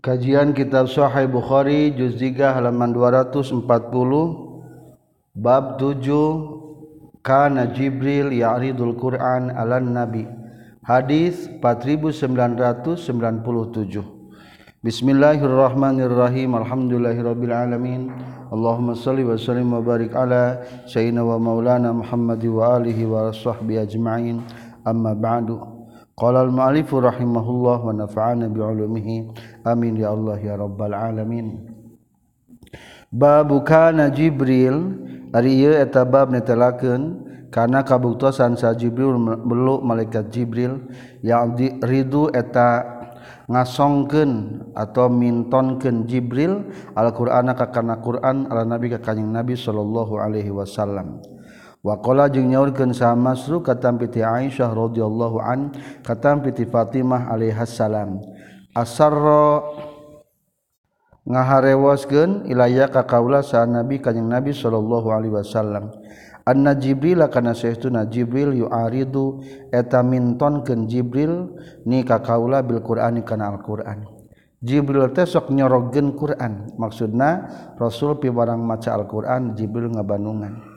Kajian Kitab Sahih Bukhari juz 3 halaman 240 bab 7 kana Jibril ya'ridul Quran 'alan Nabi. Hadis 4997. Bismillahirrahmanirrahim. Alhamdulillahirabbil alamin. Allahumma shalli wa sallim wa barik ala sayyidina wa maulana Muhammad wa alihi wa sahbihi ajma'in. Amma ba'du. Qala al-mu'allifu rahimahullah wa nafa'ana bi ulumihi. Amin ya Allah ya rabbal alamin. Babu kana Jibril ari ieu eta bab netelakeun kana kabuktosan sa Jibril beluk malaikat Jibril yang ridu eta ngasongken atau mintonken Jibril Alqurana kakana Quran ala nabi ka Kanjing Nabi Shallallahu Alaihi Wasallam. Wakola jeung nyaurkeun samasru katampiti Aisyah radhiyallahu an katampiti Fatimah alaihissalam. Asarra ngaharewaskeun ilaya ka kaula sa Nabi kanjing Nabi sallallahu alaihi wasallam. Anna Jibril kana saestuna Jibril yu'aridu eta mintonkeun Jibril ni ka kaula bil Qur'ani kana Al-Qur'an. Jibril teh sok nyorogeun Qur'an. Maksudna Rasul pi barang maca Al-Qur'an Jibril ngabandungan.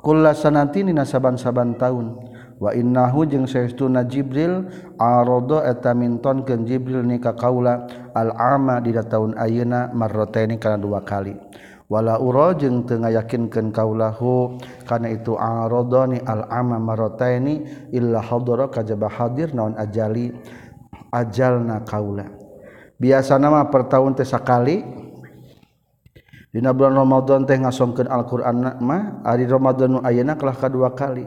kula sanati dina saban-saban taun. Wa innahu jeung saestuna Jibril arada eta mintonkeun Jibril ni ka kaula al ama di taun ayeuna marrataini kana dua kali. Wala ura jeung teu ngayakinkeun kaulahu kana itu aradani al ama marrataini illa hadara kajaba hadir naon ajali ajalna kaula. Biasa nama per tahun teh sakali Dina bulan Ramadan teh ngasongkeun Al-Qur'an mah ari Ramadan nu ayeuna kalah kadua kali.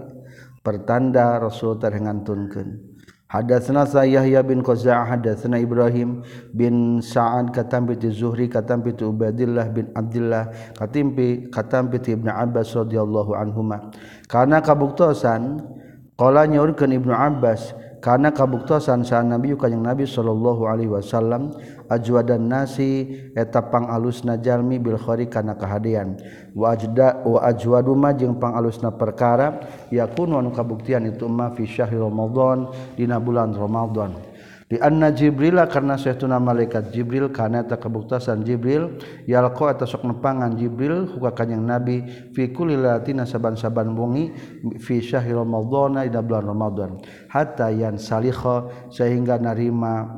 Pertanda Rasul teh ngantunkeun. Hadatsna Yahya bin Qaza'ah hadatsna Ibrahim bin Sa'ad katampi ti Zuhri katampi ti Ubaidillah bin Abdullah katimpi katampi ti Ibnu Abbas radhiyallahu anhuma. Karena kabuktosan qala nyaurkeun Ibnu Abbas karena kabuktasan sah nabi kanyang nabi Shallallahu Alaihi Wasallam ajwadan nasi etapang alus najalmi Bilkhori karena kehadian wajda wa ajwaduma jeung pangalusna perkara yakun kabuktian itu ma fi syahr Ramadan dina bulan Ramadan. di anna Jibrila karena suatuna malaikat Jibril karena ta kebuktasan Jibril yalqa atau sok nepangan Jibril huka kanjing Nabi fi kulilatina saban-saban bungi fi syahr Ramadhana ida bulan Ramadhan hatta yan salikha sehingga narima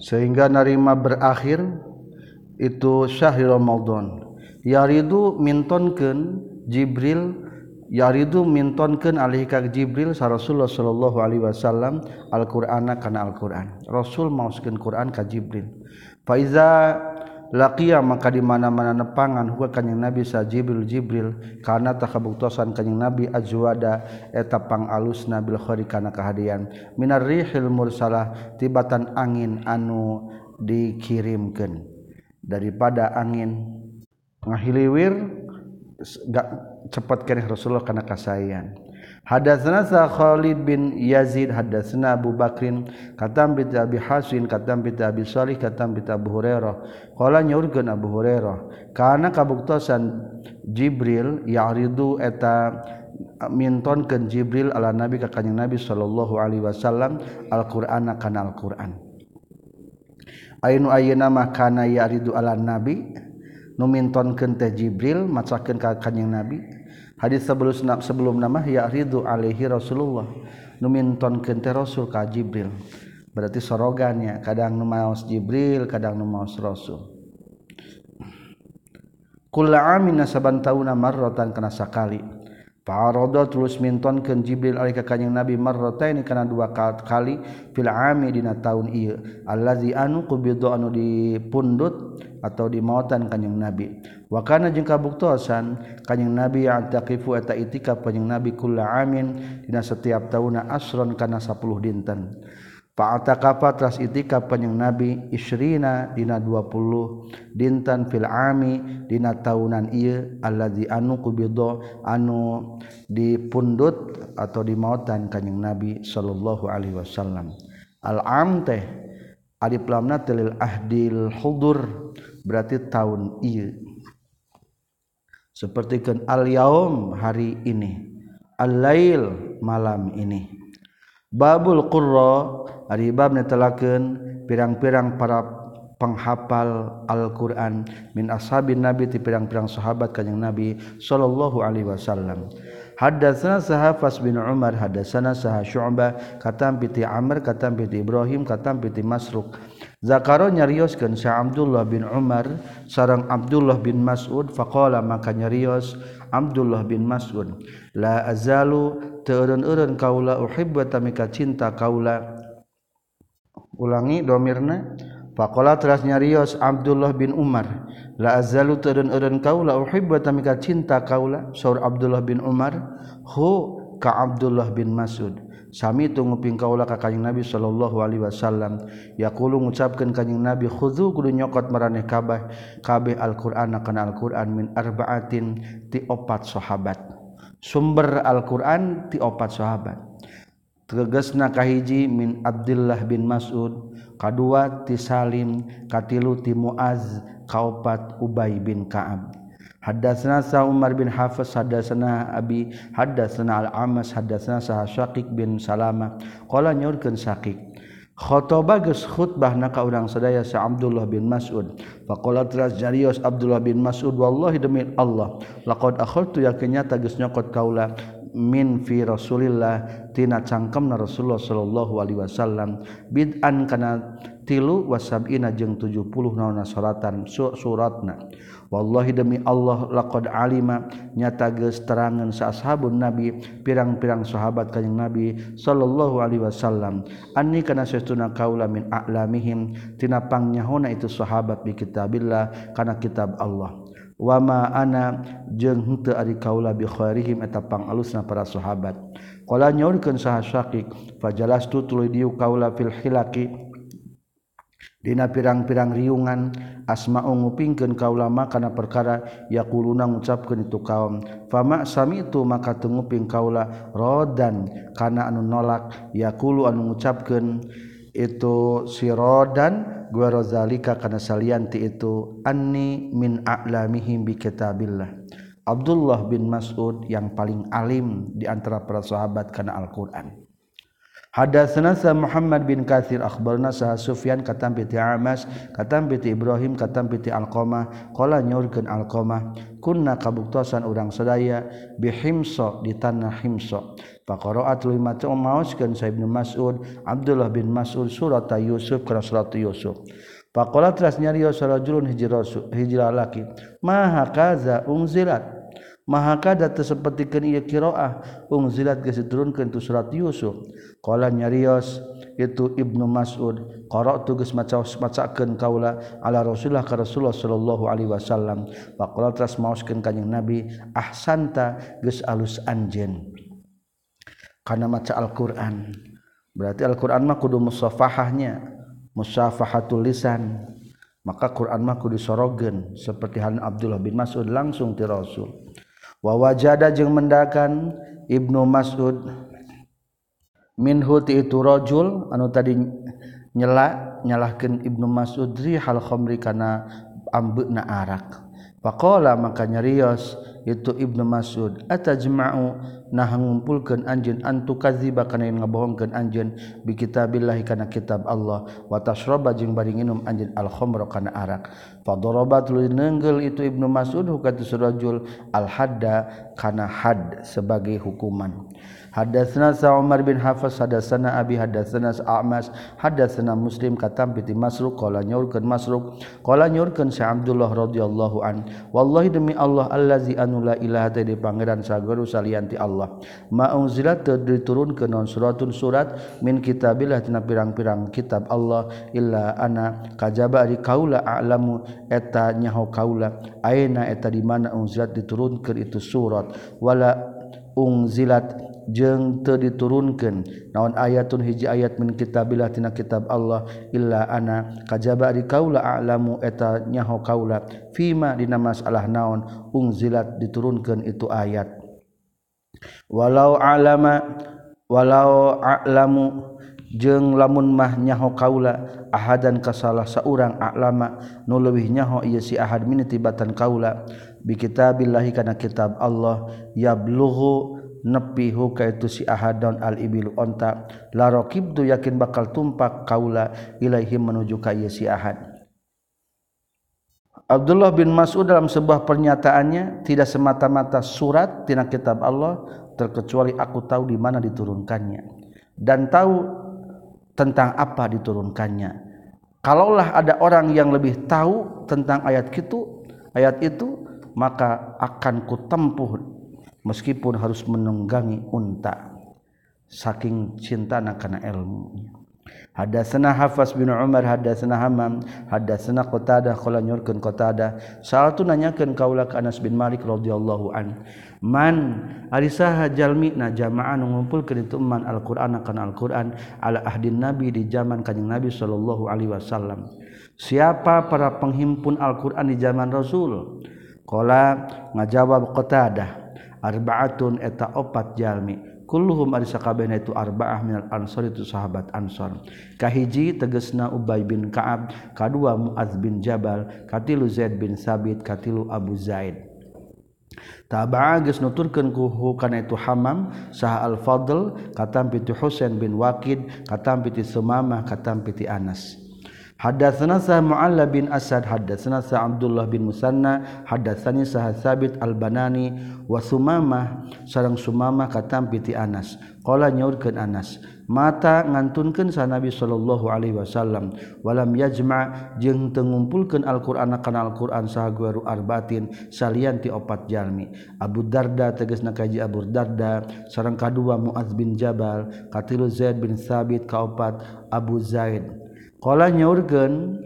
sehingga narima berakhir itu syahr Ramadhan. Yaridu mintonkeun Jibril yaridu mintonkeun alih ka Jibril sa Rasulullah sallallahu alaihi wasallam Al-Qur'ana kana Al-Qur'an. Rasul maoskeun Qur'an ka Jibril. Fa iza laqiya maka di mana-mana nepangan huwa kanjing Nabi sa Jibril Jibril kana takabuktosan kanjing Nabi ajwada eta pangalusna bil nabil khairi kana kahadian minar rihil mursalah tibatan angin anu dikirimkeun daripada angin ngahiliwir gak cepat ke Rasulullah karena kasayan Hadatsana Khalid bin Yazid hadatsana Abu Bakrin katam bi Abi Hasin katam bi Abi Salih katam bi Abu Hurairah. Qala nyaurkeun Abu Hurairah kana kabuktosan Jibril ya'ridu eta mintonkeun Jibril ala Nabi ka kanjeng Nabi sallallahu alaihi wasallam Al-Qur'ana kana Al-Qur'an. Ainu ayeuna mah kana ya'ridu ala Nabi? Nu mintonkeun teh Jibril macakeun ka kanjeng Nabi. hadits sebelum sebelum nama ya Ridhu Alaihi Rasulullah. Numinton kente Rasul ka Jibril. Berarti sorogannya kadang numaos Jibril kadang numaos Rasul. Kula amin saban tauna marrotan kana sakali. Parodo tulus minton ke Jibril alika kanyang Nabi marrota ini karena dua kali fil ami dina tahun iya. Allazi anu kubidu anu dipundut atau dimautan kanyang nabi wakana jeung kabuktosan kanyang nabi yang taqifu eta itikaf kanyang nabi kulla amin dina setiap tauna asron kana 10 dinten Fa'atakafa tras itikaf kanyang Nabi Isrina dina 20 dintan fil ami dina taunan ieu allazi anu kubido anu dipundut atau dimautan kanyang Nabi sallallahu alaihi wasallam. Al am teh adi lamna tilil ahdil hudur berarti tahun iya. Seperti kan al yaum hari ini al lail malam ini. Babul qurra ari bab netelakeun pirang-pirang para penghapal Alquran. Min ashabin nabi di pirang-pirang sahabat kanjeng Nabi sallallahu alaihi wasallam. Hadatsana Sahafas bin Umar hadatsana Sah Syu'bah katam piti Amr katam piti Ibrahim katam piti Masruq Zakaro nyarioskeun Sa Abdullah bin Umar sareng Abdullah bin Mas'ud faqala maka nyarios Abdullah bin Mas'ud la azalu teureun-eureun kaula uhibbu tamika cinta kaula. Ulangi domirna. Faqala teras nyarios Abdullah bin Umar la azalu turun-urun kaula uhibbu tamika cinta kaula. Saur Abdullah bin Umar hu ka Abdullah bin Mas'ud Sami itu nguping kaulah ka kanjing Nabi sallallahu alaihi wasallam. Yaqulu ngucapkeun kanjing Nabi khudzu kudu nyokot maraneh kabeh kabeh Al-Qur'an kana Al-Qur'an min arba'atin ti opat sahabat. Sumber Al-Qur'an ti opat sahabat. Tegasna kahiji min Abdullah bin Mas'ud kadua ti Salim katilu ti Muaz kaopat Ubay bin Ka'ab. Hadatsana Sa Umar bin Hafiz hadatsana Abi hadatsana Al-Amas hadatsana Sa Syaqiq bin Salama. Qala nyaurkeun Syaqiq khotoba geus khutbah na ka urang sadaya sa Abdullah bin Mas'ud. Faqala teras jarios Abdullah bin Mas'ud wallahi demi Allah laqad akhadtu yakin nyata geus nyokot kaula min fi Rasulillah tina cangkemna Rasulullah sallallahu alaihi wasallam. Bid'an kana tilu wasabina jeung 70 naon suratan suratna Wallahi demi Allah laqad alima nyata geus terangan saashabun nabi pirang-pirang sahabat kanjing nabi sallallahu alaihi wasallam. Anni kana sesuna kaula min a'lamihim tina pangnyaona itu sahabat bi kitabillah kana kitab Allah. Wama ana jeung henteu ari kaula bi khairihim eta pangalusna para sahabat. Qala nyaurkeun saha syaqiq fajalastu tuluy diu kaula fil hilaki Dina pirang-pirang riungan asma ngupingkeun kaulama kana perkara yaquluna ngucapkeun itu kaum. Fama samitu maka tenguping kaula rodan kana anu nolak yaqulu anu ngucapkeun itu sirodan gua rozalika kana salian ti itu anni min a'lamihim bi kitabillah. Abdullah bin Mas'ud yang paling alim di antara para sahabat kana Al-Qur'an. Hadatsana sa Muhammad bin Katsir akhbarna sa Sufyan katam bi Amas katam bi Ibrahim katam bi Alqamah qala nyorkeun Alqamah kunna kabuktosan urang sadaya bi Himsa di tanah Himsa. Faqaraat lu maca maoskeun sa Ibnu Mas'ud Abdullah bin Mas'ud surat Yusuf kana surat Yusuf. Faqala tras nyarios rajulun hijra hijra laki ma hakaza unzilat? Mahakada sepertikan ia kiroah. Ung zilat ge turunkan tu surat Yusuf. Kala nyarios itu Ibnu Mas'ud qara'tu tugas maca macakeun kaula ala Rasulullah ka Rasulullah sallallahu alaihi wasallam. Faqala tras maoskeun kanjing Nabi ahsanta geus alus anjeun. Kana maca Al-Qur'an. Berarti Al-Qur'an mah kudu musafahahnya musafahatul lisan. Maka Quran mah kudu sorogen seperti hal Abdullah bin Mas'ud langsung ti Rasul wawajada jeung mendakan Ibnu Mas'ud. Minhu ti itu rajul anu tadi nyela nyalahkeun Ibnu Mas'ud hal khamri kana ambeuna arak. Faqala maka nyarios itu Ibnu Mas'ud atajma'u nah ngumpulkeun anjeun antu kana yang ngabohongkeun anjeun bi kitabillahi kana kitab Allah. Wa tashraba jeung bari nginum anjeun al khamra kana arak. Fa darabat lu neunggel itu Ibnu Mas'ud hukatu surajul al hadda kana had sebagai hukuman. Hadatsana Umar bin Hafiz hadatsana Abi hadatsana A'mas hadatsana Muslim katam piti Masruq qala nyaurkeun Masruq qala nyaurkeun Sa Abdullah radhiyallahu an. Wallahi demi Allah allazi anu la ilaha ta pangeran saguru salianti Allah Allah maunzilat diturun ke non suratun surat min kitabillah tina pirang-pirang kitab Allah illa ana kajaba ari kaula a'lamu eta nyaho kaula. Aina eta di mana unzilat diturunkeun itu surat. Wala unzilat jeng te diturunkan naon ayatun hiji ayat min kitabillah tina kitab Allah illa ana kajaba di kaula a'lamu eta nyaho kaula. Fima dina masalah naon unzilat diturunkan itu ayat. walau alama walau alamu jeung lamun mah nyaho kaula ahadan ka salah saurang alama nu leuwih nyaho ieu si ahad min tibatan kaula. Bi kitabillahi kana kitab Allah yablughu nepi huka itu si ahadon al ibil onta. La raqibtu yakin bakal tumpak kaula ilahi menuju ka ieu si ahad. Abdullah bin Mas'ud dalam sebuah pernyataannya tidak semata-mata surat tina kitab Allah terkecuali aku tahu di mana diturunkannya. Dan tahu tentang apa diturunkannya. Kalaulah ada orang yang lebih tahu tentang ayat itu ayat itu maka akan kutempuh meskipun harus menunggangi unta. Saking cinta karena ilmu Hadatsana Hafs bin Umar hadatsana Hammam hadatsana Qatadah qala nyurkeun Qatadah salatu nanyakeun kaula ka Anas bin Malik radhiyallahu an. Man ari saha jalmi na jama'an ngumpulkeun itu man Al-Qur'an kana Al-Qur'an ala ahdin Nabi di zaman kanjing Nabi sallallahu alaihi wasallam. Siapa para penghimpun Al-Qur'an di zaman Rasul? Qala ngajawab Qatadah arbaatun eta opat jalmi. kulluhum ari sakabehna itu arba'ah minal ansor itu sahabat ansor kahiji tegesna Ubay bin Ka'ab kadua Mu'adz bin Jabal katilu Zaid bin Sabit katilu Abu Zaid. Taba'a geus nuturkeun ku kana itu Hamam sah Al Fadl katam piti Husain bin Waqid katam piti Sumamah katam piti Anas. Hadatsana sa Mu'alla bin Asad hadatsana sa Abdullah bin Musanna hadatsani sa Sabit Al-Banani wa Sumamah. Sareng Sumamah katam ti Anas. Qala nyaurkeun Anas mata ngantunkeun sa Nabi sallallahu alaihi wasallam walam yajma jeung teu ngumpulkeun Al-Qur'an kana Al-Qur'an saha guru arbatin salian ti opat jalmi. Abu Darda tegasna kaji Abu Darda. Sareng kadua Muaz bin Jabal katilu Zaid bin Sabit kaopat Abu Zaid. Kala nyaurkeun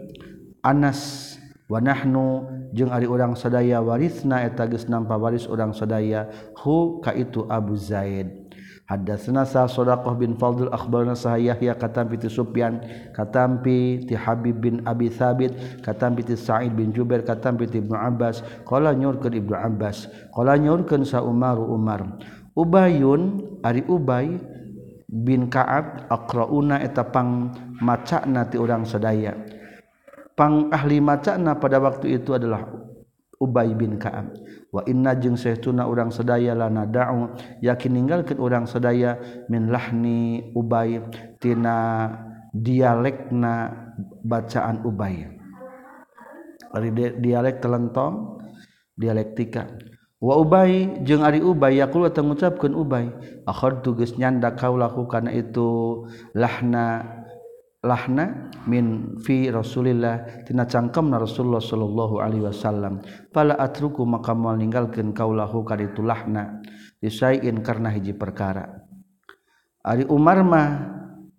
Anas wa nahnu jeung ari urang sadaya warisna eta geus nampa waris urang sadaya hu ka itu Abu Zaid. Hadatsna sa Sadaqah bin Fadl akhbarna sa Yahya katampi ti Sufyan katampi ti Habib bin Abi Thabit katampi ti Sa'id bin Jubair katampi ti Ibnu Abbas. Qala nyurkeun Ibnu Abbas. Qala nyurkeun sa Umar Umar. Ubayun ari Ubay bin Kaab aqrauna eta pang macana ti urang sadaya. pang ahli macana pada waktu itu adalah Ubay bin Kaab. Wa inna jeung saytuna urang sadaya lana da'u yakin ninggalkeun urang sadaya min lahni Ubay tina dialekna bacaan Ubay. Ari dialek telentong dialektika. wa Ubay jeung Ari Ubay yaqul teu ngucapkeun Ubay akhadtu geus nyanda kaulahu kana itu lahna lahna min fi Rasulillah tina cangkemna Rasulullah sallallahu alaihi wasallam. Fala atruku maka moal ninggalkeun kaulahu kana itu lahna disaiin karena hiji perkara. Ari Umar mah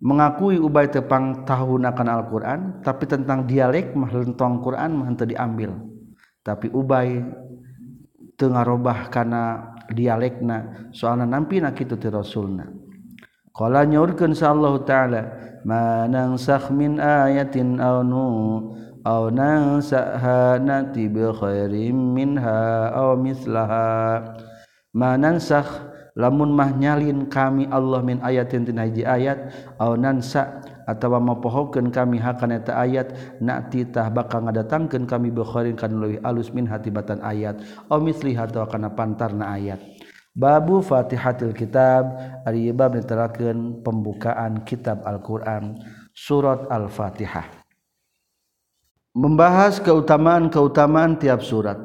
mengakui Ubay tepang tahun akan Al-Quran tapi tentang dialek mah lentong Quran mah diambil. Tapi Ubay tengarobah kana dialekna soalna nampi na kitu ti rasulna. Qala nyaurkeun sa Allah taala manansakh min ayatin aw nu aw nansaha nati bi khairin minha aw mislaha manansakh lamun mah nyalin kami Allah min ayatin tina hiji ayat aw nansa atawa mapohokeun kami hakan eta ayat natitah bakal ngadatangkeun kami bukharin kan leuwih alus min hatibatan ayat aw misli atawa kana pantarna ayat Babu Fatihatil Kitab ari bab neterakeun pembukaan kitab Al-Qur'an surat Al-Fatihah Membahas keutamaan-keutamaan tiap surat.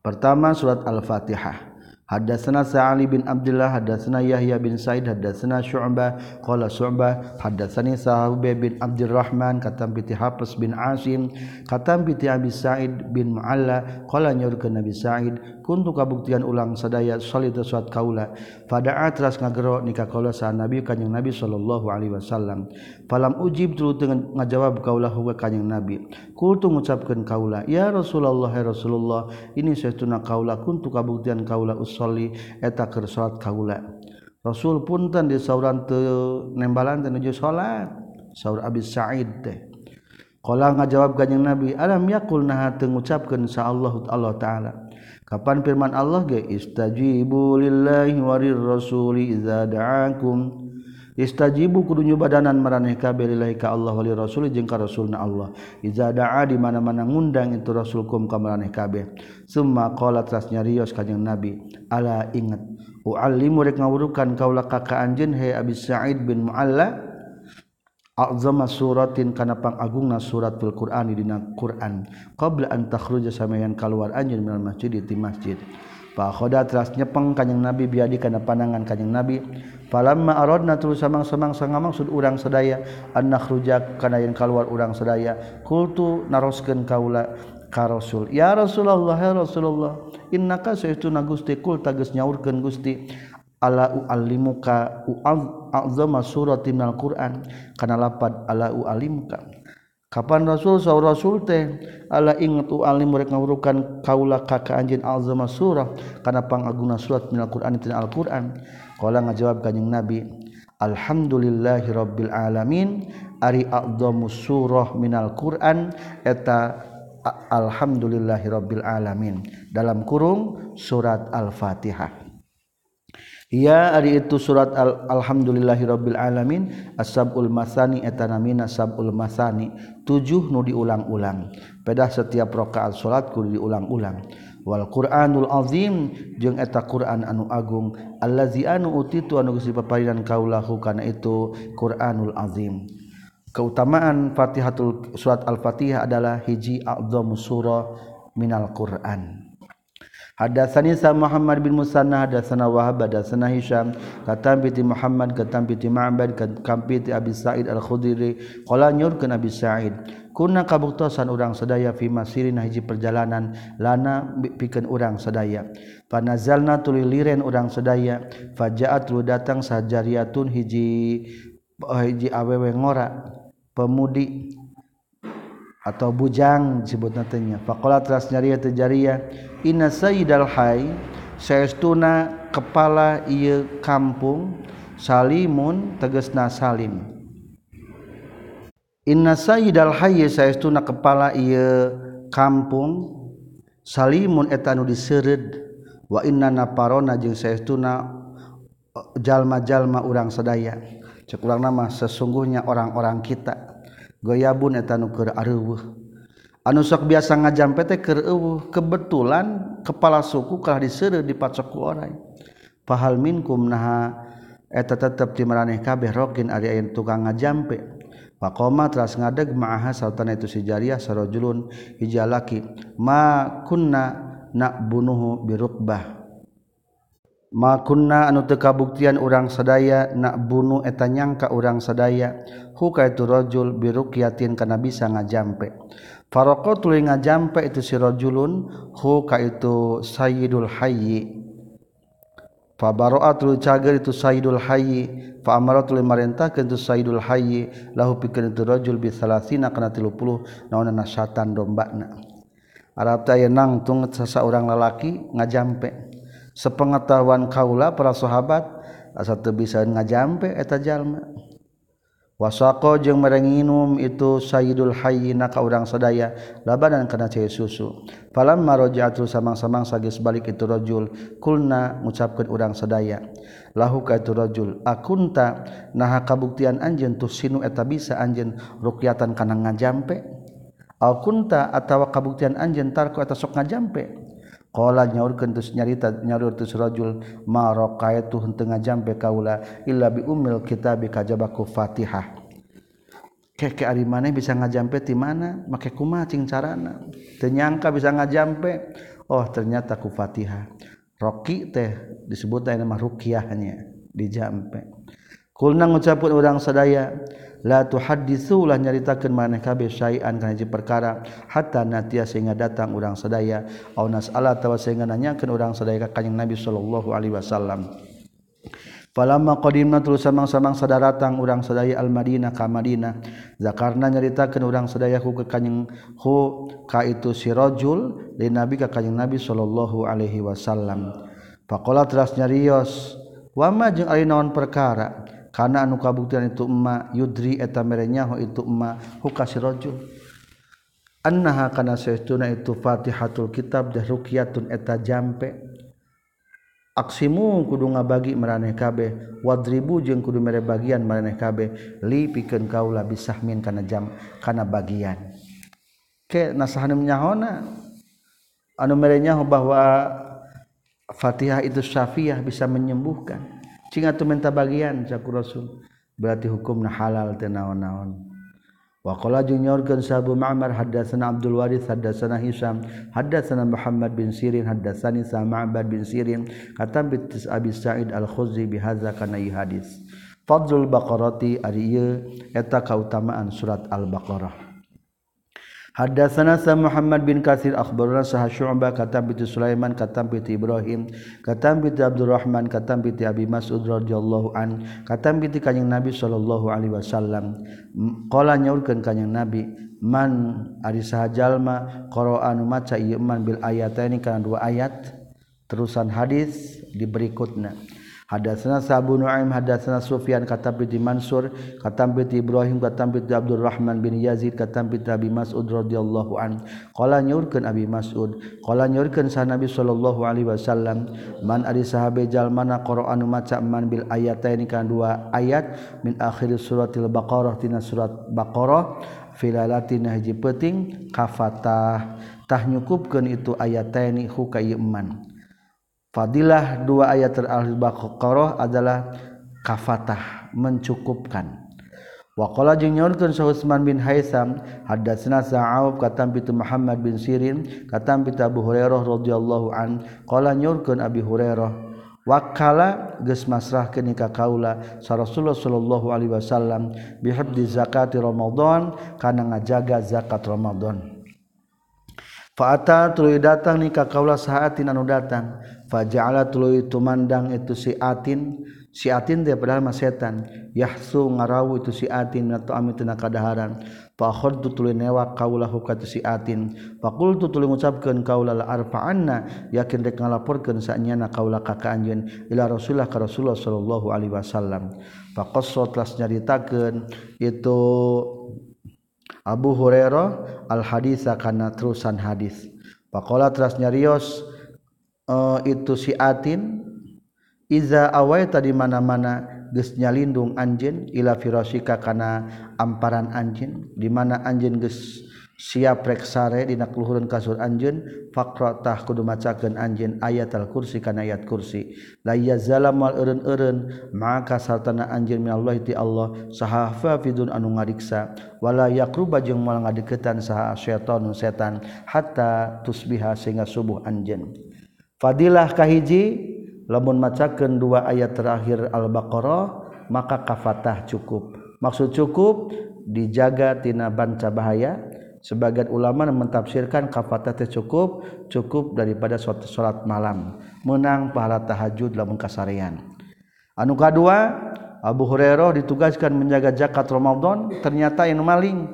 Pertama surat Al-Fatihah. Hadatsana Sa'ali bin Abdullah hadatsana Yahya bin Sa'id hadatsana Syu'bah qala Syu'bah hadatsani Sa'ub bin Abdurrahman katam bi Hafiz bin Asim katam bi Abi Sa'id bin Mu'alla qala nyurkeun Nabi Sa'id kuntu kabuktian ulang sadaya salita suat kaula fada'a teras ngagero nikah kaula sa Nabi kanjing Nabi sallallahu alaihi wasallam. Falam ujib tu dengan ngajawab kaula huwa kanjing Nabi. Kultu ngucapkeun kaula ya Rasulullah ya Rasulullah ini saestuna kaula kuntu kabuktian kaula soli eta keur salat kaula Rasul punten di sauran teu nembalan teu nuju salat saur Abi Sa'id teh. Kala ngajawab kanjing Nabi, alam yakul nah teu ngucapkeun sa Allah Allah taala. Kapan firman Allah ge istajibu lillahi warir rasuli idza da'akum. Istajibu kudu nyubadanan maraneh kabeh lillahi ka Allah wali rasul jeung ka rasulna Allah. Idza da'a di mana-mana ngundang itu rasulkum ka maraneh kabeh. summa qala tras nyarios kanjing nabi ala ingat uallimu rek ngawurukan kaula kakak anjeun he abi sa'id bin mualla azama suratin kana pangagungna suratul qur'ani dina qur'an qabla an takhruja samayan kaluar anjeun minal masjid di masjid. Fa khoda tras nyepeng kanjing nabi biadi kana pandangan kanjing nabi falamma aradna tu samang-samang sanga sud urang sadaya an nakhruja kana yang kaluar urang sadaya qultu naroskeun kaula Rasul. Ya Rasulullah ya Rasulullah innaka sayyiduna Gusti kul tagus nyaurkeun Gusti. Ala uallimuka azama surati minal Qur'an. Kana lapad ala uallimuka. Kapan Rasul saw Rasul teh ala ingat uallim mereka ngawurukan kaula ka ka anjeun azama surah. Kana pangaguna surat minal Qur'an tina Al-Qur'an. Qala ngajawab kanjing Nabi Alhamdulillahi Rabbil alamin Ari Abdomus surah Minal Quran eta alhamdulillahirabbil alamin. Dalam kurung surat al-fatihah. Ya ari itu surat al alhamdulillahirabbil alamin. Asabul masani etanamina sabul masani. Tujuh nu diulang-ulang. Pedah setiap rakaat salat kudu diulang-ulang. Wal Qur'anul Azim jeung eta Qur'an anu agung. Allazi anu utitu anu geus dipaparinan kaulahu kana itu Qur'anul Azim. Keutamaan Fatihatul surat Al-Fatihah adalah hiji a'dhamu surah minal Qur'an. Hadatsani sa Muhammad bin Musanna hadatsana Wahab hadatsana Hisham katam Muhammad katam bi Ma'bad katam bi Abi Sa'id Al-Khudri qala nyurkeun Abi Sa'id. Kunna kabuktosan urang sadaya fi masirin hiji perjalanan lana pikeun urang sadaya. Panazalna tuluy liren urang sadaya fajaat lu datang sajariatun hiji hiji awewe ngora pemudi atau bujang disebut nantinya fakola teras nyariah terjariah inna sayyidal hai sayastuna kepala iya kampung salimun tegesna salim. Inna sayyidal hayy sayastuna kepala iya kampung salimun eta disered wa inna naparona jeung sayastuna jalma-jalma urang sadaya. cekulang nama sesungguhnya orang-orang kita goyabun eta nu keur areuweuh. Anu sok biasa ngajam PT keur eueuh kebetulan kepala suku kalah diseureuh di pacoku orang pahal minkum naha eta tetep di maraneh kabeh rokin ari aya tukang ngajampe. Pakoma teras ngadeg ma'aha saltana itu si jariah sarojulun hijalaki ma kunna nak bunuhu birukbah makunna anu teu kabuktian urang sadaya nak bunuh eta nyangka urang sadaya huka itu rajul biruqyatin kana bisa ngajampe. Faraqo tuluy ngajampe itu si rajulun huka itu sayyidul hayyi. Fa baro'a tuluy cager itu sayyidul hayyi fa amara tuluy marintahkeun itu sayyidul hayyi lahu pikeun itu rajul bi 30 kana 30 naonna syatan dombana. Arab teh nangtung sasa urang lalaki ngajampe. sepengetahuan Kaula para sahabat teu bisa ngajampe eta jalma. Wasaqo jeung merenginum itu Sayyidul Hayyina ka urang sadaya labanan kana cai susu. Falam marojatu samang-samang sagis balik itu rajul kulna ngucapkeun urang sadaya. Lahu ka itu rajul akunta? Naha kabuktian anjeun tusinu eta bisa anjeun ruqyatan kana ngajampe. Akunta? Atawa kabuktian anjeun tarku eta sok ngajampe. Qala nyaurkeun teu nyarita nyaur teu rajul ma raqaitu henteu ngajampe kaula illa bi ummil kitab kajaba ku Fatihah. Keh ke ari maneh bisa ngajampe di mana? Make kumaha cing carana? Teu nyangka bisa ngajampe. Oh, ternyata ku Fatihah. Roki teh disebut nama ruqyahnya dijampe. Kulna ngucapkeun urang sadaya, seaya tuh hadisulah nyaritakan maneh kabeh syai'an kana perkara. Hatta natia sehingga datang urang sadaya au nas'ala tawa sehingga nanyakeun urang sadaya ka kanjing Nabi sallallahu alaihi wasallam. Falamma qadimna terus samang-samang sadaratang urang sadaya al Madinah ka Madinah. Zakarna nyaritakeun urang sadaya ku ka kanjing hu ka itu si rajul li Nabi ka kanjing Nabi sallallahu alaihi wasallam. Faqala teras nyarios wa ma jeung ari naon perkara karena anu kabuktian itu emma yudri eta merenyaho itu emma hukasirojul annaha kana saytuna itu fatihatul kitab dah ruqyatun eta jampe. Aksimu kudu ngabagi maraneh kabeh wadribu jeung kudu mere bagian maraneh kabeh li pikeun kaula bisahmin kana jam kana bagian. Ke nasahan nyahona anu mere nyaho bahwa Fatihah itu syafiah bisa menyembuhkan. Cing atuh minta bagian caku Rasul. Berarti hukumna halal teu naon-naon. Wa qala junyorkeun sabu Ma'mar haddatsana Abdul Waris haddatsana Hisam haddatsana Muhammad bin Sirin haddatsani Sa'ma'bad bin Sirin katam bi Abi Sa'id Al-Khuzri bi hadza kana hadis. Fadlul Baqarati ari eta kautamaan surat Al-Baqarah. Hadatsana sa Muhammad bin Katsir akhbarana sah Syu'bah katam bi Sulaiman katam bi Ibrahim katam bi Abdurrahman katam bi Abi Mas'ud radhiyallahu an katam bi kanjing Nabi sallallahu alaihi wasallam. Qala nyaurkeun kanjing Nabi man ari sahajalma anu maca ieu man bil ayataini kana dua ayat terusan hadis di berikutna. hadatsana Sabu Nu'aim hadatsana Sufyan katam bi Mansur katam bi Ibrahim katam bi Abdurrahman bin Yazid katam bi Abi Mas'ud radhiyallahu an. Qala nyurkeun Abi Mas'ud qala nyurkeun sa Nabi sallallahu alaihi wasallam man ari sahabe jalmana qur'an maca man bil ayataini kana dua ayat min akhir suratil baqarah tina surat baqarah filalatin haji penting kafatah. Tah nyukupkeun itu ayataini hukaiman Fadilah dua ayat al-Baqarah adalah kafatah mencukupkan. Waqala jeung nyaurkeun Syekh Utsman bin Haisam hadatsna Sa'ab katam pitu Muhammad bin Sirin katam pitu Abu Hurairah radhiyallahu an qala nyaurkeun Abi Hurairah wakala geus masrahkeun ka kaula sa Rasulullah sallallahu alaihi wasallam bihibdi zakati Ramadan kana ngajaga zakat Ramadan Fa'ata tuluy datang ni ka kaula saatin anu datang faja'ala tuluy tumandang itu si atin. Si atin dia padahal mah setan. Yahsu ngarawu itu si atin atau amin tina kadaharan fa khadtu tuluy newak kaulahu ka si atin. Fa qultu tuluy ngucapkeun kaula la arfa'anna yakin rek ngalaporkeun sanyana kaula ka ka anjeun ila rasulullah ka rasulullah sallallahu alaihi wasallam. Fa qassat las nyaritakeun itu Abu Hurairah al haditsa kana terusan hadis. Pakola teras nyarios uh, itu siatin iza awai tadi mana-mana gesnya lindung anjin ila firasika kana amparan anjin di mana anjin ges siap reksare dina kluhureun kasur anjeun faqra tah kudu macakeun anjeun ayat al-kursi kana ayat kursi. La yazalam wal eureun-eureun maka sartana anjeun minallahi ti Allah saha fidun anu ngariksa. Wala yaqruba jeung moal ngadeukeutan saha syaitan setan hatta tusbiha sehingga subuh anjeun. Fadilah kahiji lamun macakeun dua ayat terakhir Al-Baqarah maka kafatah cukup. Maksud cukup dijaga tina banca bahaya. Sebagian ulama mentafsirkan kafatah teh cukup cukup daripada suatu salat malam. Menang pahala tahajud lamun kasarean. Anu kadua Abu Hurairah ditugaskan menjaga zakat Ramadan ternyata yang maling.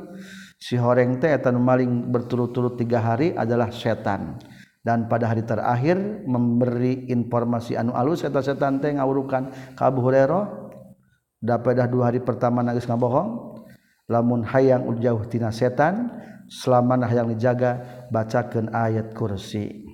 Si horeng teh eta maling berturut-turut tiga hari adalah setan dan pada hari terakhir memberi informasi anu alus kata setan teh ngawurukan ka Abu Hurairah da pada dua hari pertama nangis ngabohong lamun hayang jauh tina setan selama hayang dijaga bacakeun ayat kursi.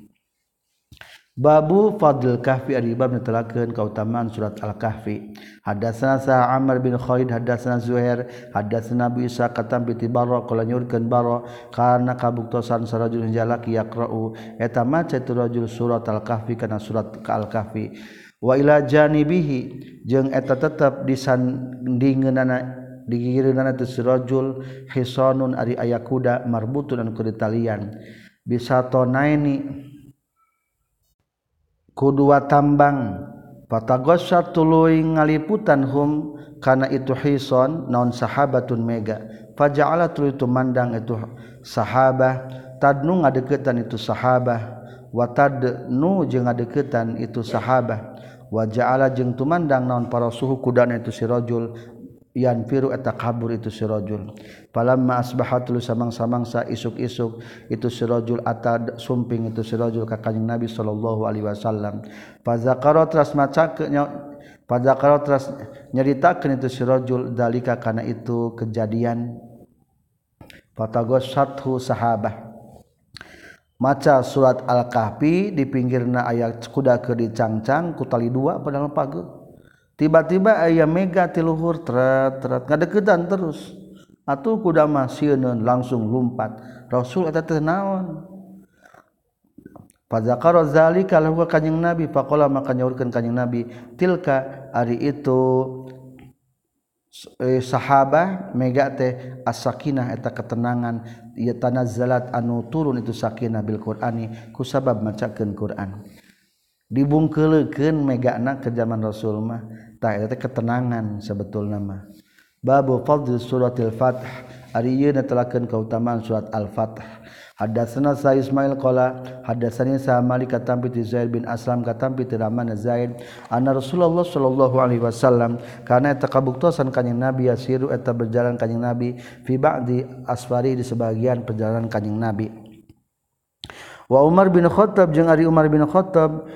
Babu Fadl Kahfi ari bab netelakeun kautamaan surat Al-Kahfi. Hadatsana Sa Amr bin Khalid hadatsana Zuhair hadatsana Abu Isa katam bi Tibara qala nyurkeun Bara kana kabuktosan sarajul jalaki yaqra'u eta maca tu rajul surat Al-Kahfi kana surat Al-Kahfi. Wa ila janibihi jeung eta tetep disandingeunana digigireunana tu sirajul hisanun ari aya kuda marbutun anu kuda talian bisa tonaini kedua tambang. Patagosya tuluy ngaliputan hum kana itu hison non sahabatun mega. Faja'ala tuluy tumandang itu sahabah. Tadnu ngadeketan itu sahabah. Wa tadnu jeung ngadeketan itu sahabah. Wa ja'ala jeung tumandang naon para suhu kudana itu si rajul. Yanfiru eta kabur itu sirajul falamma asbahat lu samang-samangsa isuk-isuk itu sirajul ata sumping itu sirajul ka kanjing Nabi sallallahu alaihi wasallam. Fazakara tras maca fazakara tras nyaritakeun itu sirajul dalika kana itu kejadian. Fataghassathu sahabah. Maca surat al-kahfi di pinggirna ayat kuda ke dicangcang ku tali dua padahal pagi tiba-tiba ayam mega tiluhur tret tret. Ngadeketan terus. Atuh kuda masieun langsung lumpat rasul eta teh naon? Fadzakara zalika lahu kanjing Nabi faqala maka nyaurkeun kanjing Nabi tilka ari itu eh, sahabah mega teh as-sakinah eta ketenangan. Ieu tanazzalat anu turun itu sakinah bil Qur'ani kusabab macakeun Qur'an. Dibungkelekeun megana ke zaman Rasul mah. tak eta ketenangan sebetul nama babu fadl suratil fath. Ari ieu netelakeun kautamaan surat al-fath. Hadatsana Sa Ismail qala hadatsani Sa Malik katampi ti Zaid bin Aslam katampi ti Rahman Zaid anna Rasulullah sallallahu alaihi wasallam kana eta kabuktosan kanjing Nabi yasiru eta berjalan kanjing Nabi fi ba'di asfari di sebagian perjalanan kanjing Nabi. Wa Umar bin Khattab jeung Ari Umar bin Khattab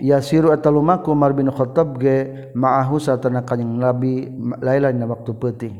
yasiru atalumaku Umar bin Khattab ge ma'ahu satana kanjing Nabi lailan waktu peuting.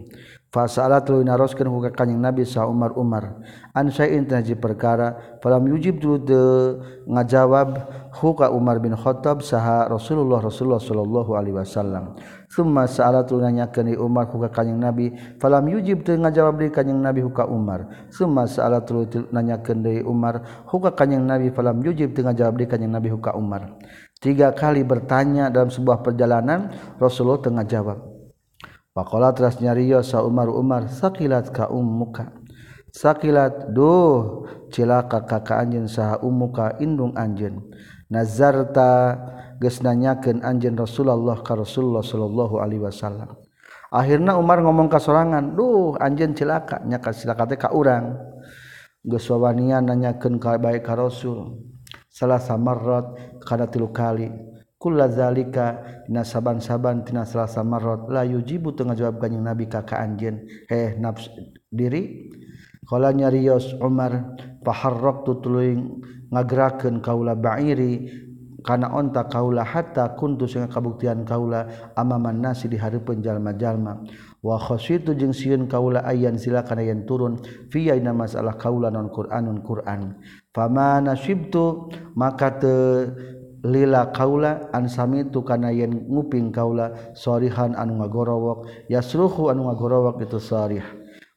Penting naroskan kanyang nabi sah Umar Umar. Anji perkara yujib dulu ngajawab huka Umar bin Khattab saha Rasulullah Rasulullah Shallallahu Alaihi Wasallam. Semua saat nanya ke Umar huka kanyang nabi? Falam yujib ngajawab di kanyang nabi huka Umar. Semua saat nanya ke Umar huka kanyang nabi? Falam yujib ngajawab di kanyang nabi huka Umar. Tiga kali bertanya dalam sebuah perjalanan Rasulullah tengah jawab Pakola teras nyariyo sa Umar Umar sakilat ka ummuka. Sakilat duh cilaka kaka anjeun saha ummuka indung anjeun. Nazarta geus nanyakeun anjeun Rasulullah ka Rasulullah sallallahu alaihi wasallam. Akhirna Umar ngomong ka sorangan, "Duh, anjeun cilaka, nya ka cilaka teh ka urang." Geus wawanian nanyakeun ka bae ka Rasul. Salah samarrat kada tilu kali kullazalika dina saaban-saban tina Selasa marot. La yujibu teu ngajawab kanjing Nabi ka ka anjeun. Heh nafsu diri. Qala nyarios Umar faharraqtu tuluy ngagerakeun kaula ba'iri karena onta kaula hatta kuntu sing kabuktian kaula amaman nasi di hareupeun jalma-jalma. Wa khasyitu jeung sieun kaula ayan sila kana yen turun. Fi aina masalah kaula non Qur'anun Qur'an. Fama nasibtu maka te lila kaula ansami tukana yen nguping kaula sorihan anu ngagorowok yasruhu anu ngagorowok itu sarih.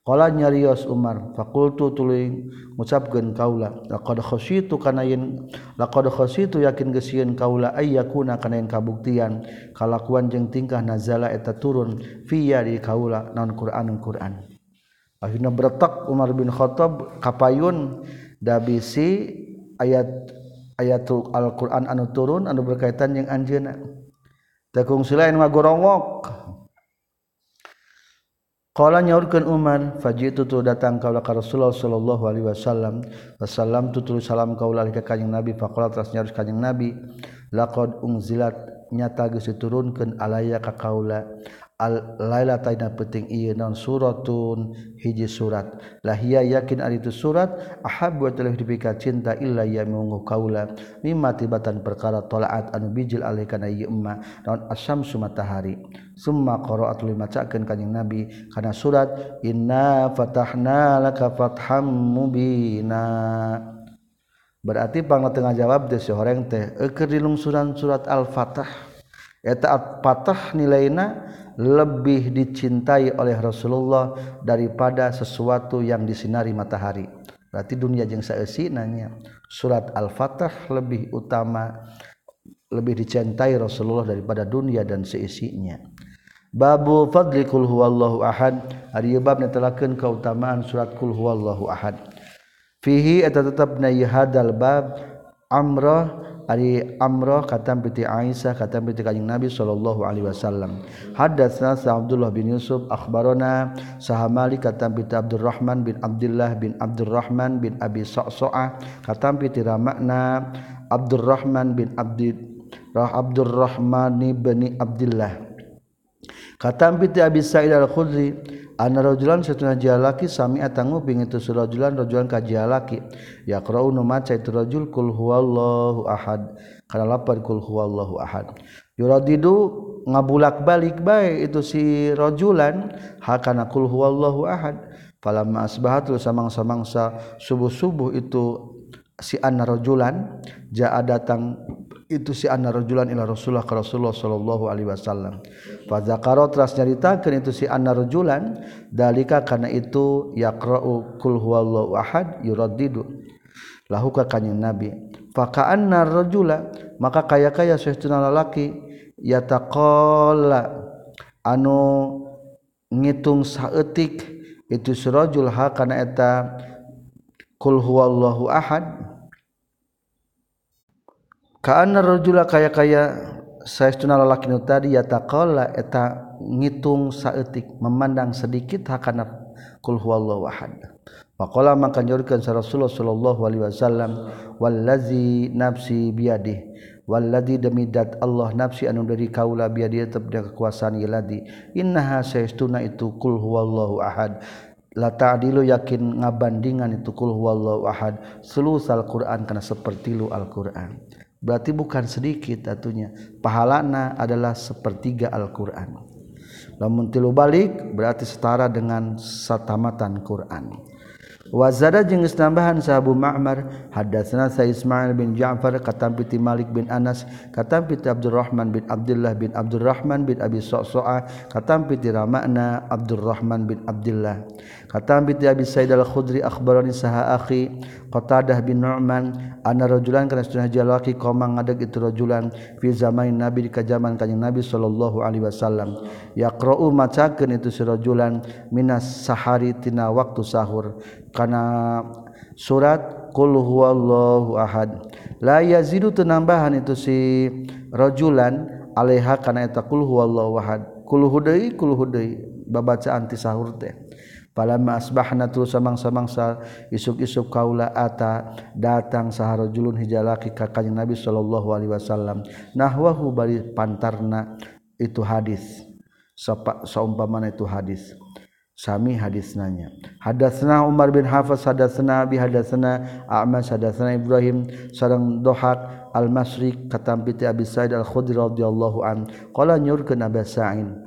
Qala nyarios Umar fakultu tuluy ngucapkeun kaula laqad khasyitu kana yen laqad khasyitu yakin gesieun kaula ayyakuna kana yen kabuktian. Kalakuan jeung tingkah nazala eta turun fi di kaula non qur'an Qur'an. Akhirna bertak Umar bin Khattab kapayun dabisi ayat ayat Alquran anu turun anu berkaitan yang anjena tekung silain mah gorongok Qala nyaurkeun Umar fajitu tu datang kaula ka Rasulullah sallallahu alaihi wasallam. Wasallam tu tuluy salam kaula ka kanjing Nabi faqala teras nyaurus kanjing Nabi laqad unzilat nyata geus diturunkeun alaya ka kaula. laila taina penting ieu naon suratun hiji surat. Lahia yakin ari itu surat ahabbu wa tulih dipika cinta illa ya munggu kaula. Mimma tibatan perkara tolaat anu bijil alih kana ieu emma naon asyamsu matahari. Summa qara'at li macakeun kanjing nabi. Kana surat inna fatahna laka fatham mubina. Berarti pangna tengah jawab teh sehoreng teh eukeur dilungsuran surat al-fatah. Eta al-fatah nilaina lebih dicintai oleh Rasulullah daripada sesuatu yang disinari matahari. Berarti dunia jeung saeusi nanya. Surat al-fatah lebih utama lebih dicintai Rasulullah daripada dunia dan seisinya babu fadli kul huwallahu ahad. Ari bab netelakeun keutamaan surat kul huwallahu ahad. Fihi eta tetepna hadal bab amrah Ari amroh katam piti Aisyah katam piti kanjing Nabi sallallahu alaihi wasallam. Hadatsna sa Abdullah bin Yusuf akhbarona sahamali katam piti Abdurrahman bin Abdullah bin Abdurrahman bin Abi Sa'sa'ah katam piti ramakna Abdurrahman bin Abdi Rah Abdurrahman bin Abdullah. Katam piti Abi Sa'id al-Khudri Ana rajulan satuna jalaki sami atanguping itu surajulan rajulan ka jalaki yaqra'u nu maca itu rajul kul huwallahu ahad. Kana lapan kul huwallahu ahad. Yuradidu ngabulak balik bae itu si rajulan hakana kul huwallahu ahad. Falamma asbahat samang-samangsa subuh-subuh itu si anna rajulan jaa datang itu si anna rajulan ila rasulullah ka rasulullah sallallahu alaihi wasallam. Fa zakara teras nyaritakeun itu si anna rajulan dalika kana itu yaqra'u kul huwallahu ahad yuraddidu. Lahu ka kanjing nabi. Fa ka anna rajula maka kaya-kaya saestuna lalaki yataqalla anu ngitung saeutik itu surajul ha kana eta kul huwallahu ahad Kaana rajula kaya-kaya saestuna lalaki nu tadi yataqalla eta ngitung saeutik memandang sedikit hakana kul huwallahu ahad. Faqala maka nyorkeun sa Rasulullah sallallahu alaihi wasallam wallazi nafsi biadih wallazi demi dat Allah nafsi anu dari kaula biadih tetep dengan kekuasaan iladi innaha saestuna itu kul huwallahu ahad la ta'dilu yakin ngabandingan itu kul huwallahu ahad sulusal Qur'an kana seperti lu Al-Qur'an berarti bukan sedikit atunya. Pahalana adalah sepertiga Al-Qur'an. Lamun tilu balik berarti setara dengan satamatan Quran. Wazada jeung tambahan sahabu Ma'mar hadatsana sa Ismail bin Ja'far katam piti Malik bin Anas katam piti Abdurrahman bin Abdullah bin Abdurrahman bin Abi Sa'sa'a katam piti Rama'na Abdurrahman bin Abdullah katam piti Abi Sa'id al-Khudri akhbarani saha akhi Qatadah bin Nu'man anna rajulan kana sunah jalaki qoma ngadeg itu rajulan fi zaman Nabi di kajaman kanjeng Nabi sallallahu alaihi wasallam. Yaqra'u macakeun itu si rajulan minas sahari tina waktu sahur. Karena surat qul huwallahu ahad. La yazidu tenambahan itu si rajulan alaiha kana eta qul huwallahu ahad. Qul hudai qul hudai babacaan ti sahur teh palama asbahna tu samang-samangsa isuk-isuk kaula ata datang saharajulun hijalaki ka kanjeng Nabi sallallahu alaihi wasallam. Nahwahu bari pantarna itu hadis. Saumpamana itu hadis. Sami hadis nanya hadatsna Umar bin Hafiz hadatsna bi hadatsna A'mas hadatsna Ibrahim sareng Dohak Al-Masri katampiti Abi Sa'id Al-Khudri radhiyallahu an. Qala nyurkeun Abi Sa'id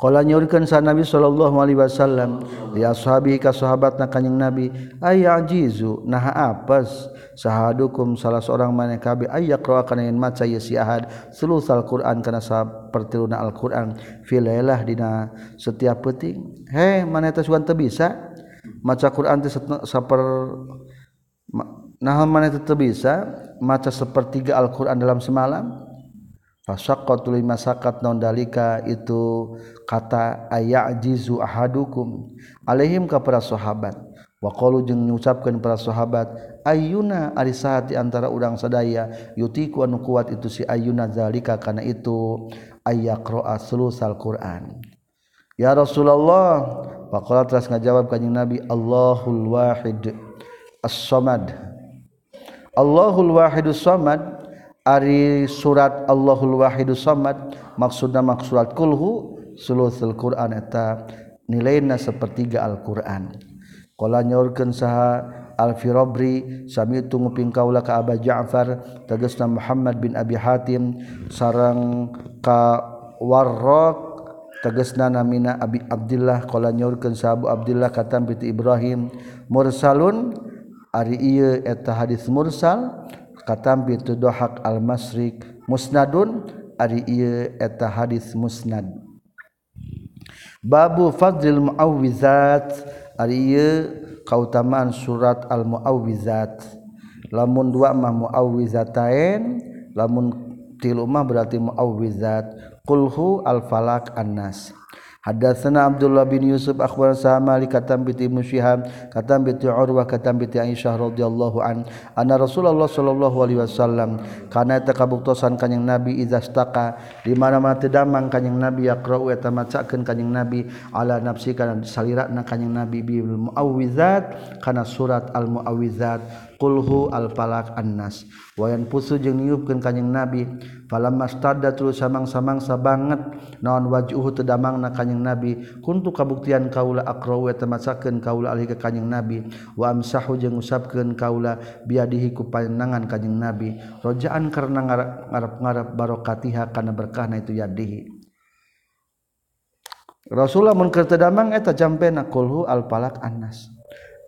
Qala nyurkeun sa Nabi sallallahu alaihi wasallam li ashabi ka sahabatna kanjing Nabi ay ajizu nah apes? Sahadukum salah seorang maneh kabe ay yaqra kana yen maca ye si ahad. Sulusal Quran kana sapertiluna Al-Qur'an fi lailah dina setiap peuting he maneh teh sugan teu bisa maca Quran teh saper nah maneh teh bisa maca sepertiga Al-Qur'an dalam semalam fasaqatu lima sakat non dalika itu kata ayajizu ahadukum. Alaihim ka para sahabat. Wa qalu jeung ngucapkeun para sahabat ayyuna ari saat di antara urang sadaya yutiku anu kuat itu si ayyuna zalika kana itu ayyaqra sulusal Quran. Ya Rasulullah faqala teras ngajawab kanjing Nabi Allahul wahid as-samad. Allahul wahidus samad Ari surat Allahul Wahidus Samad maksudna maksud kulhu sulusul Quran eta nilaina sepertiga Al-Qur'an. Qala nyorkeun saha Al-Firabri sami tunguping kaula ka Aba Ja'far tegasna Muhammad bin Abi Hatim sarang ka Warraq tegesna namina Abi Abdullah qala nyorkeun sa Abu Abdullah katam bi Ibrahim mursalun ari ieu eta hadis mursal katambi tu dohak al masrik musnadun ari ieu eta hadis musnad. Babu fadlil muawwizat ari ieu kautamaan surat al muawwizat lamun dua mah muawwizatain lamun tilu mah berarti muawwizat. Qulhu al falak annas. Hadatsana Abdullah bin Yusuf akhbar sama li katam bi Ibnu katam bi Urwah katam bi Aisyah radhiyallahu an anna Rasulullah sallallahu alaihi wasallam kana eta kabuktosan kanjing Nabi izastaka di mana-mana teu damang kanjing Nabi yaqra'u eta macakeun kanjing Nabi ala nafsi kana salirana kanjing Nabi bil muawwizat kana surat al muawwizat kulhu al-falak annas. Wayan pusu jeung niupkeun ka kanjing nabi. Falamastadda tuluy samang-samangsa banget naon wajuhu teu damangna kanjing nabi. Kuntu kabuktian kaula aqrau wa tamasakeun kaula alih ka kanjing nabi. Wa amsahu jeung usapkeun kaula biadihi ku panangan kanjing nabi. Rojaan karena ngarep-ngarep barokatiha kana berkahna itu yadihi. Rasulullah mun keur teu damang eta jampeuna kulhu al-falak annas.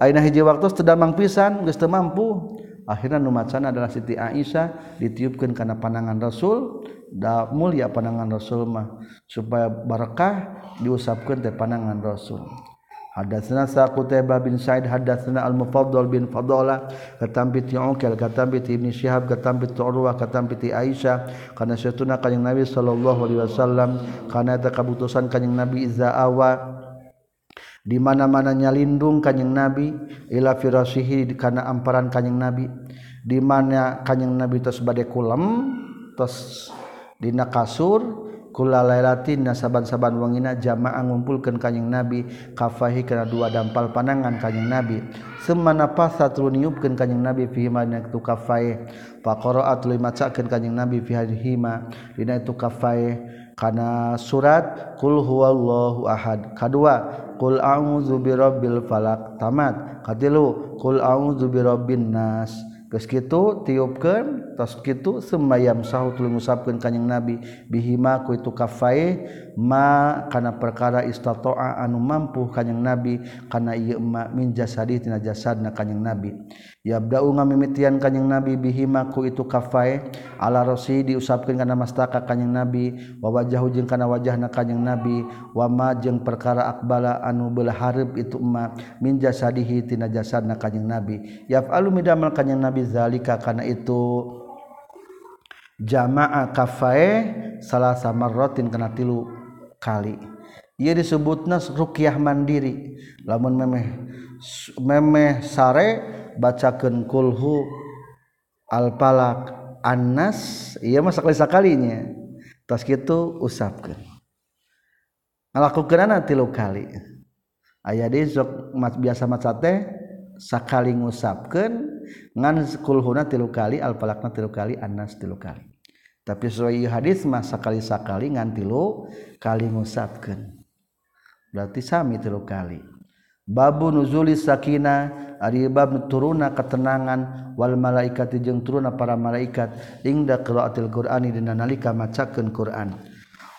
Aina hiji waktu sedamang pisan geus mampu. Akhirnya numacana adalah Siti Aisyah ditiupkan karena pandangan Rasul da mulia pandangan Rasul mah supaya barakah diusapkan teh pandangan Rasul. Hadatsana Saqutaybah bin Sa'id hadatsana Al-Mufaddal bin Fadala katam bi Ti'ukal katam bi Ibnu Syihab katam bi Urwah katam bi Aisyah kana satuna kanjing Nabi sallallahu alaihi wasallam kana eta kabutusan kanjing Nabi iza awa di mana-mana nyalindung Kanjeng Nabi ila firasihi kana amparan Kanjeng Nabi. Di mana Kanjeng Nabi tos bade kulam tos dina kasur kula lailatin nasaban-saban wangina jamaah ngumpulkeun kanyeng Nabi kafahi kana dua dampal panangan kanyeng Nabi. Semana napasa turun kanyeng Nabi fi ma tu kafai faqara'at li macakeun Nabi fi hadhihi ma dina tu kafai kana surat kul huwallahu ahad. Kadua kul a'udzu birabbil falaq tamat. Katilu kul a'udzu birabbin nas. Geus kitu tiupkeun tos kitu semayam sahu tuluy ka Nabi bihima ku itu kafae ma kana perkara istata'a anu mampu ka Nabi kana ieu ma min jasadi tina jasadna ka Nabi. Yabda'u ngamimitian kanjing Nabi bihimaku itu kafai ala rosi diusapkan karena mastaka kanjeng Nabi wa wajahu jeung kana wajahna kanjeng Nabi wa ma jeung perkara akbala anu beulah itu ma min jasadihi tina jasadna kanjeng Nabi. Yaf'alu midamal kanjeng Nabi zalika kana itu jama'a kafai salah samarratin kana tilu kali. Ia disebutna ruqyah mandiri. Lamun memeh memeh sare bacakan kulhu alpalak anas iya mah sekali sekalinya tas gitu usapkan ngelakukan tilu kali. Ayah di sok mat, biasa macate sakali ngusapkan ngan kulhuna tilu kali alpalakna tilu kali anas tilu kali. Tapi sesuai hadis mah sekali sekali ngan tilu kali ngusapkan berarti sami tilu kali. babu nuzuli Sakina Aribab turuna ketenangan Wal malaikat jeung turuna para malaikat. Ingda qiraatil Qur'ani dina nalika macakeun Qur'an.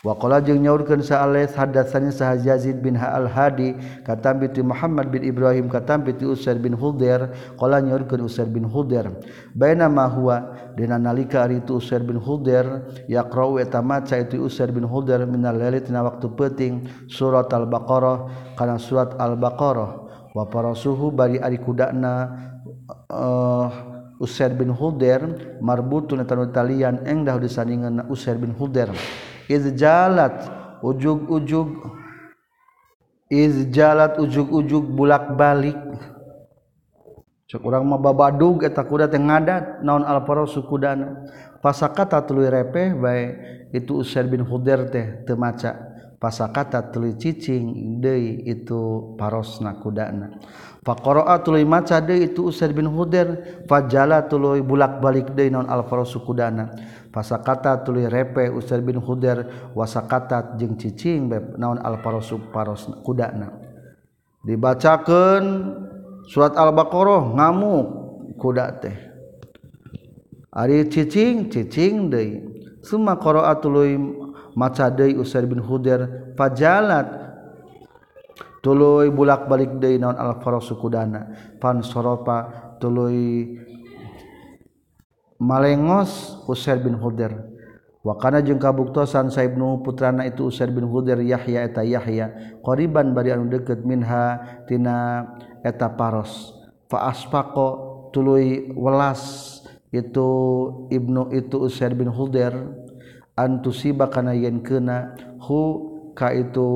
Wakola jeung nyaurkan saaleh hadasannya sah Yazid bin Ha'al Hadi katambi tu Muhammad bin Ibrahim katambi tu Usair bin Hudair qala nyaurkeun Usair bin Hudair baina ma huwa? Dina nalika ari tu Usair bin Hudair yaqra'u eta maca itu Usair bin Hudair minal laili tina waktu peuting surat al-Baqarah kana surat al-Baqarah wa parasuhu bari ari kudana uh, eh, Usair bin Hudair marbutun tanu talian engdah disandingan Usair bin Hudair izjalat ujug-ujug izjalat ujug-ujug bulak-balik. Cek urang mah babadug eta kuda teh ngadat. Naon alfaro sukudana pasakata tuluy repeh bae itu Usair bin Hudair teh teu maca. Pasakata tuluy cicing deui itu parosna kudana Faqara'a tuluy maca deui itu Usair bin Hudair. Fajala tuluy bulak-balik deui naon alfaro sukudana pasakata tuli repe Usair bin Huder wasakatat jeung cicing beb naon al-parosu paros kudana. Dibacakeun surat al-baqarah ngamuk kuda teh. Ari cicing cicing deui. Summa qara'a tuluy maca deui Usair bin Huder fajalat tuluy bulak balik deui naon al-parosu kudana. Pan soropa tuluy malengos Usair bin Huder wakana jeung kabuktosan Saibnu putrana itu Usair bin Huder Yahya eta Yahya qoriban bari anu deukeut minha tina eta paros. Fa asfaqo tuluy welas itu Ibnu itu Usair bin Huder antusiba kana yen keuna hu ka itu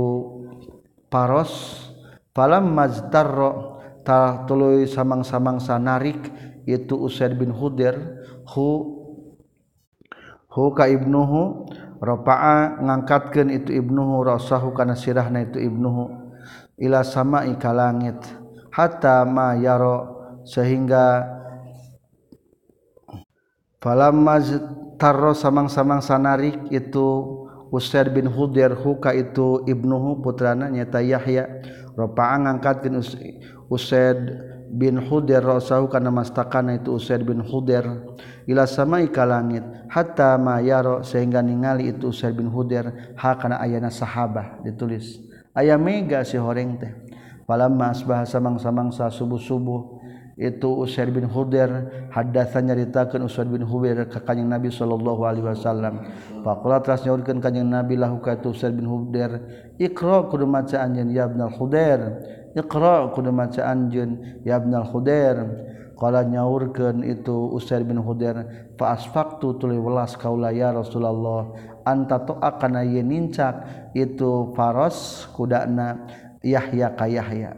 paros. Falam majtarro tuluy samang-samangsa narik itu Usair bin Huder ibnuhu ropa ngangkatkan itu ibnuhu rasahu karena sirahna itu ibnuhu Ila sama ika langit hatta yaro sehingga falatarro samang-samang sanarik itu Usair bin Hudir huka itu ibnuhu putrana nyata Yahya ropa ngangkatkan Usaid bin Hudir rasahu karena mastakana itu Usaid bin Hudir ila samai ka langit hatta ma yaro sehingga ningali itu Usair bin Hudair hakana ayana sahabah ditulis. Aya mega si horeng teh. Palamma asbah samang-samangsa subuh-subuh itu Usair bin Hudair hadatsa nyaritakeun Usair bin Hudair ka kanjeng Nabi sallallahu alaihi wasallam. Faqala tras nyaurkeun kanjeng Nabi lahu ka itu Usair bin Hudair iqra kudu maca anjeun ya ibnal Hudair. Iqra kudu maca anjeun ya ibnal Hudair. Kala nyaurkeun itu Usair bin Hudair fa asfaqtu tuluy welas kaula ya Rasulullah anta to akana yeun nincak? Itu faros kudana Yahya ka Yahya.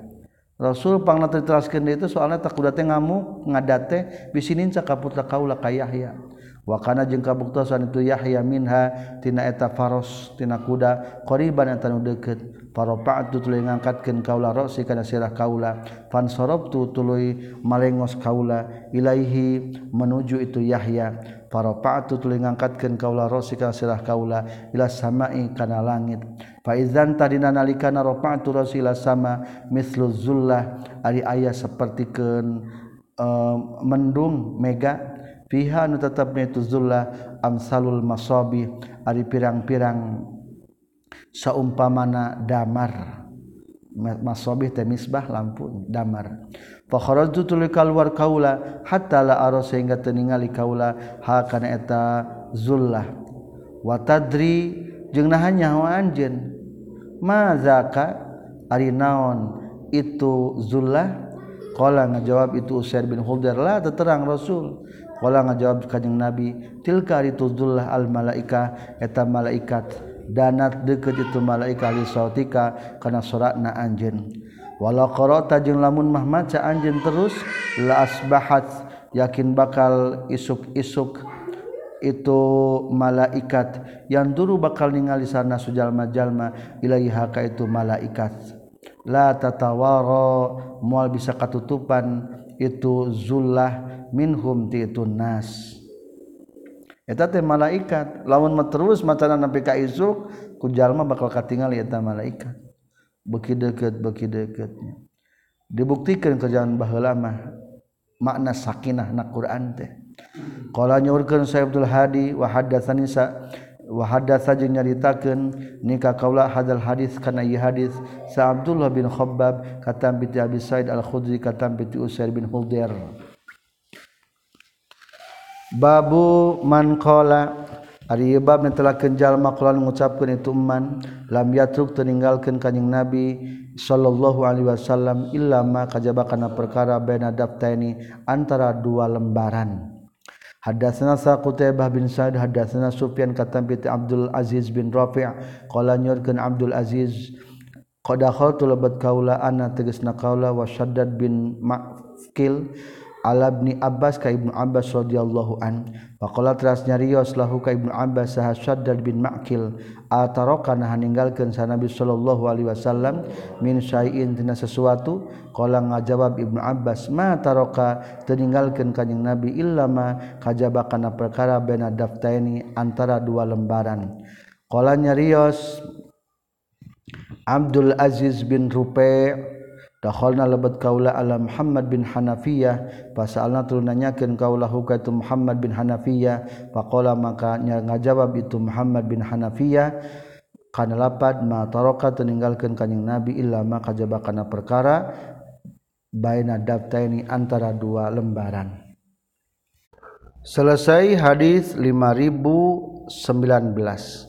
Rasul pangna diteraskeun itu soalnya tak kuda teh ngamuk ngadate bisi nincak ka putra kaula ka Yahya. Wa kana jeung kabuktosan itu Yahya minha tina eta faros tina kuda qariban eta nu deukeut. Farafa'tu tuluy ngangkatkeun kaula rosi kana sirah kaula. Fan sarabtu tuluy malengos kaula ilaihi menuju itu Yahya. Farafa'tu tuluy ngangkatkeun kaula rosi kana sirah kaula ila samai kana langit. Faizan tadi nalikana rafa'tu rasila sama mislu zullah ari ayah sapertikeun uh, mendung mega. Fiha nu tetapna itu zullah amsalul masabi ari pirang-pirang saumpamana damar. Masobih teh misbah lampu damar. Fa kharajtu tul kalwar kaula hatta la ara sehingga teu ningali kaula ha kana eta zullah. Wa tadri jeung naha nyawa anjeun. Mazaka ari naon itu zullah? Qala ngajawab itu Usair bin Hudair la terang Rasul. Qala ngajawab kanjing Nabi tilka ari itu zullah al malaika eta malaikat. danat deket itu malaika lisautika kana sorakna anjeun. Walau qarata jeung lamun mah maca anjeun terus la asbahat yakin bakal isuk-isuk itu malaikat yang dulu bakal ningali sana sujalma-jalma ilaiha ka itu malaikat. La tatawara mual bisa katutupan itu zullah minhum ti itu nas. eta teh malaikat. Lawan terus macana nepi ka izuk ku jalma bakal katingal eta malaikat. Beki deket beki deketnya dibuktikan kerjaan baheula mah makna sakinah na Quran teh. Qala nyurkeun Syekh Abdul Hadi wa haddatsani sa wa haddatsa jeung nyaritakeun nikah kaula hadal hadis kana ieu hadis sa Abdullah bin Khabbab katam bi Abi Said Al Khudri katam bi Usair bin Hudair babu mankola Ariyubab telah kenjal makulan mengucapkan itu man lam yatruk terninggalkan kanyang Nabi sallallahu alaihi wasallam illama kajabakana perkara baina daftaini antara dua lembaran. Hadatsana Saqutaybah bin Sa'id hadatsana Sufyan katam bi Abdul Aziz bin Rafi' qala nyurkeun Abdul Aziz qad khaltu labat kaula anna tegasna kaula wa Shaddad bin Ma'qil ala bin Abbas ka Ibnu Abbas radhiyallahu an. Faqala teras nyarios lahu ka Ibnu Abbas Shaddad bin Maqil ataraka nah ninggalkeun sa Nabi sallallahu alaihi wasallam min syai'in tina sesuatu? Qala ngajawab Ibnu Abbas ma taraka teninggalkeun kanjing Nabi illa ma kajaba kana perkara baina daftaini antara dua lembaran. Qala nyarios Abdul Aziz bin Rupai' Dakhalna lebat kaula ala Muhammad bin Hanafiyah. Pasalna tu nanyakeun kaulahu ka itu Muhammad bin Hanafiyah? Faqala maka ngajawab itu Muhammad bin Hanafiyah. Kana lapad ma taraka teninggalkeun kanjing Nabi illa ma kajaba kana perkara baina daftaini antara dua lembaran. Selesai hadis 5019